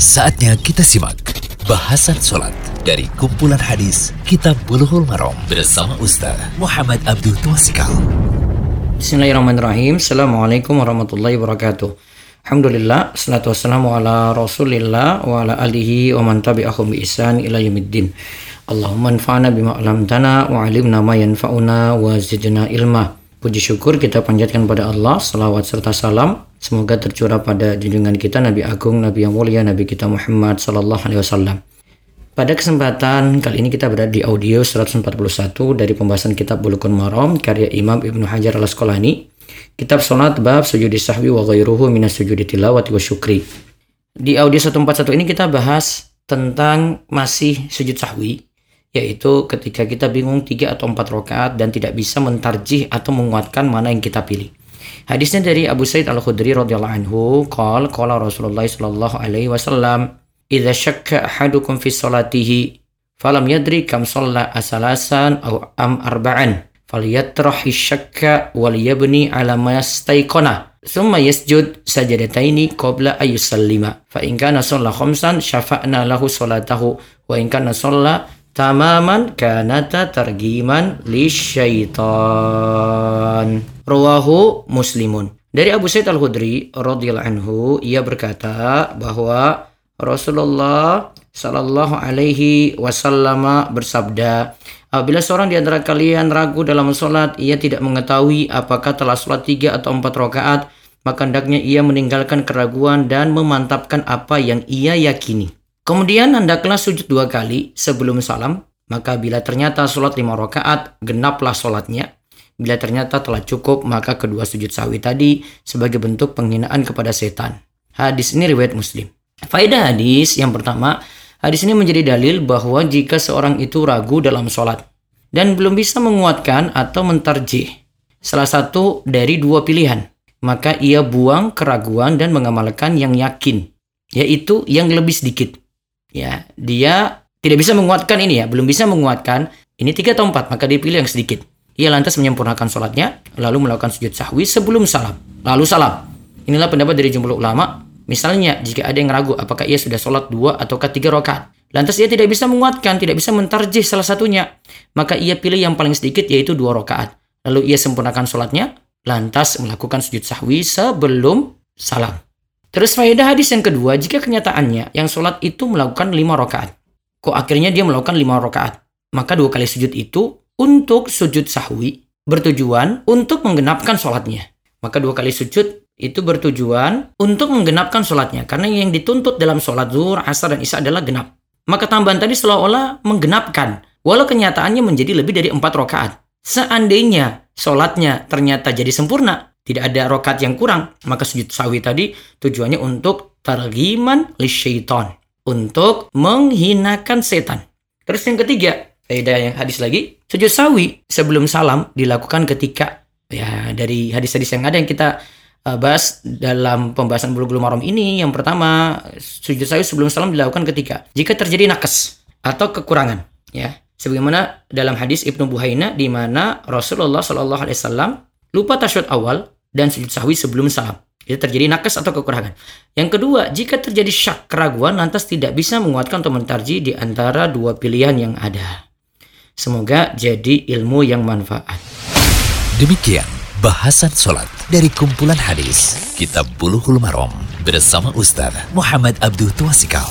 Saatnya kita simak bahasan sholat dari kumpulan hadis Kitab Bulughul Maram bersama Ustaz Muhammad Abdul Twasikal. Bismillahirrahmanirrahim. Assalamualaikum warahmatullahi wabarakatuh. Alhamdulillah, salatu wassalamu ala rasulillah wa ala alihi wa man tabi'ahum bi ihsan ila yaumiddin. Allahumma anfa'na bima 'allamtana wa 'allimna ma yanfa'una wa zidna ilma. Puji syukur kita panjatkan pada Allah, salawat serta salam Semoga tercurah pada junjungan kita Nabi Agung, Nabi yang mulia, Nabi kita Muhammad Sallallahu Alaihi Wasallam. Pada kesempatan kali ini kita berada di audio 141 dari pembahasan kitab Bulughul Maram karya Imam Ibnu Hajar Al-Asqalani. Kitab Salat bab sujudi sahwi wa ghairuhu minas sujudi tilawati wa syukri. Di audio 141 ini kita bahas tentang masih sujud sahwi yaitu ketika kita bingung tiga atau empat rakaat dan tidak bisa mentarjih atau menguatkan mana yang kita pilih. Hadisnya dari Abu Sa'id Al-Khudri radhiyallahu anhu, qala qala Rasulullah sallallahu alaihi wasallam, "Idza syakka ahadukum fi salatihi falam yadri kam shalla asalasan aw am arba'an, falyatrahi syakka wal yabni ala ma yastayqana." Thumma yasjud sajadataini qabla ayusallima. Fa in kana shalla khamsan syafa'na lahu salatahu wa in kana shalla tamaman kanata targiman lisyaitan. Rawahu Muslimun. Dari Abu Sa'id Al-Khudri radhiyallahu anhu ia berkata bahwa Rasulullah sallallahu alaihi wasallam bersabda, apabila seorang di antara kalian ragu dalam salat, ia tidak mengetahui apakah telah salat tiga atau empat rakaat, maka hendaknya ia meninggalkan keraguan dan memantapkan apa yang ia yakini. Kemudian hendaklah sujud dua kali sebelum salam, maka bila ternyata salat lima rakaat, genaplah salatnya. Bila ternyata telah cukup, maka kedua sujud sawi tadi sebagai bentuk penghinaan kepada setan. Hadis ini riwayat Muslim. Faedah hadis yang pertama, hadis ini menjadi dalil bahwa jika seorang itu ragu dalam sholat dan belum bisa menguatkan atau mentarjih salah satu dari dua pilihan, maka ia buang keraguan dan mengamalkan yang yakin, yaitu yang lebih sedikit. Ya, dia tidak bisa menguatkan ini ya, belum bisa menguatkan ini tiga atau empat, maka dia pilih yang sedikit. Ia lantas menyempurnakan sholatnya, lalu melakukan sujud sahwi sebelum salam. Lalu salam. Inilah pendapat dari jumlah ulama. Misalnya, jika ada yang ragu apakah ia sudah sholat dua atau tiga rakaat, lantas ia tidak bisa menguatkan, tidak bisa mentarjih salah satunya, maka ia pilih yang paling sedikit yaitu dua rakaat. Lalu ia sempurnakan sholatnya, lantas melakukan sujud sahwi sebelum salam. Terus faedah hadis yang kedua, jika kenyataannya yang sholat itu melakukan lima rakaat, kok akhirnya dia melakukan lima rakaat, maka dua kali sujud itu untuk sujud sahwi bertujuan untuk menggenapkan sholatnya. Maka dua kali sujud itu bertujuan untuk menggenapkan sholatnya. Karena yang dituntut dalam sholat zuhur, asar, dan isya adalah genap. Maka tambahan tadi seolah-olah menggenapkan. Walau kenyataannya menjadi lebih dari empat rakaat. Seandainya sholatnya ternyata jadi sempurna, tidak ada rokat yang kurang, maka sujud sahwi tadi tujuannya untuk targiman li syaitan. Untuk menghinakan setan. Terus yang ketiga, faedah yang hadis lagi, sujud sawi sebelum salam dilakukan ketika ya dari hadis-hadis yang ada yang kita uh, bahas dalam pembahasan bulu maram ini. Yang pertama, sujud sawi sebelum salam dilakukan ketika jika terjadi nakes atau kekurangan, ya. Sebagaimana dalam hadis Ibnu Buhaina di mana Rasulullah Shallallahu alaihi wasallam lupa tasyahud awal dan sujud sahwi sebelum salam. Itu terjadi nakes atau kekurangan. Yang kedua, jika terjadi syak keraguan lantas tidak bisa menguatkan atau mentarji di antara dua pilihan yang ada. Semoga jadi ilmu yang manfaat. Demikian bahasan sholat dari kumpulan hadis Kitab Bulughul Maram bersama Ustaz Muhammad Abdul Tuasikal.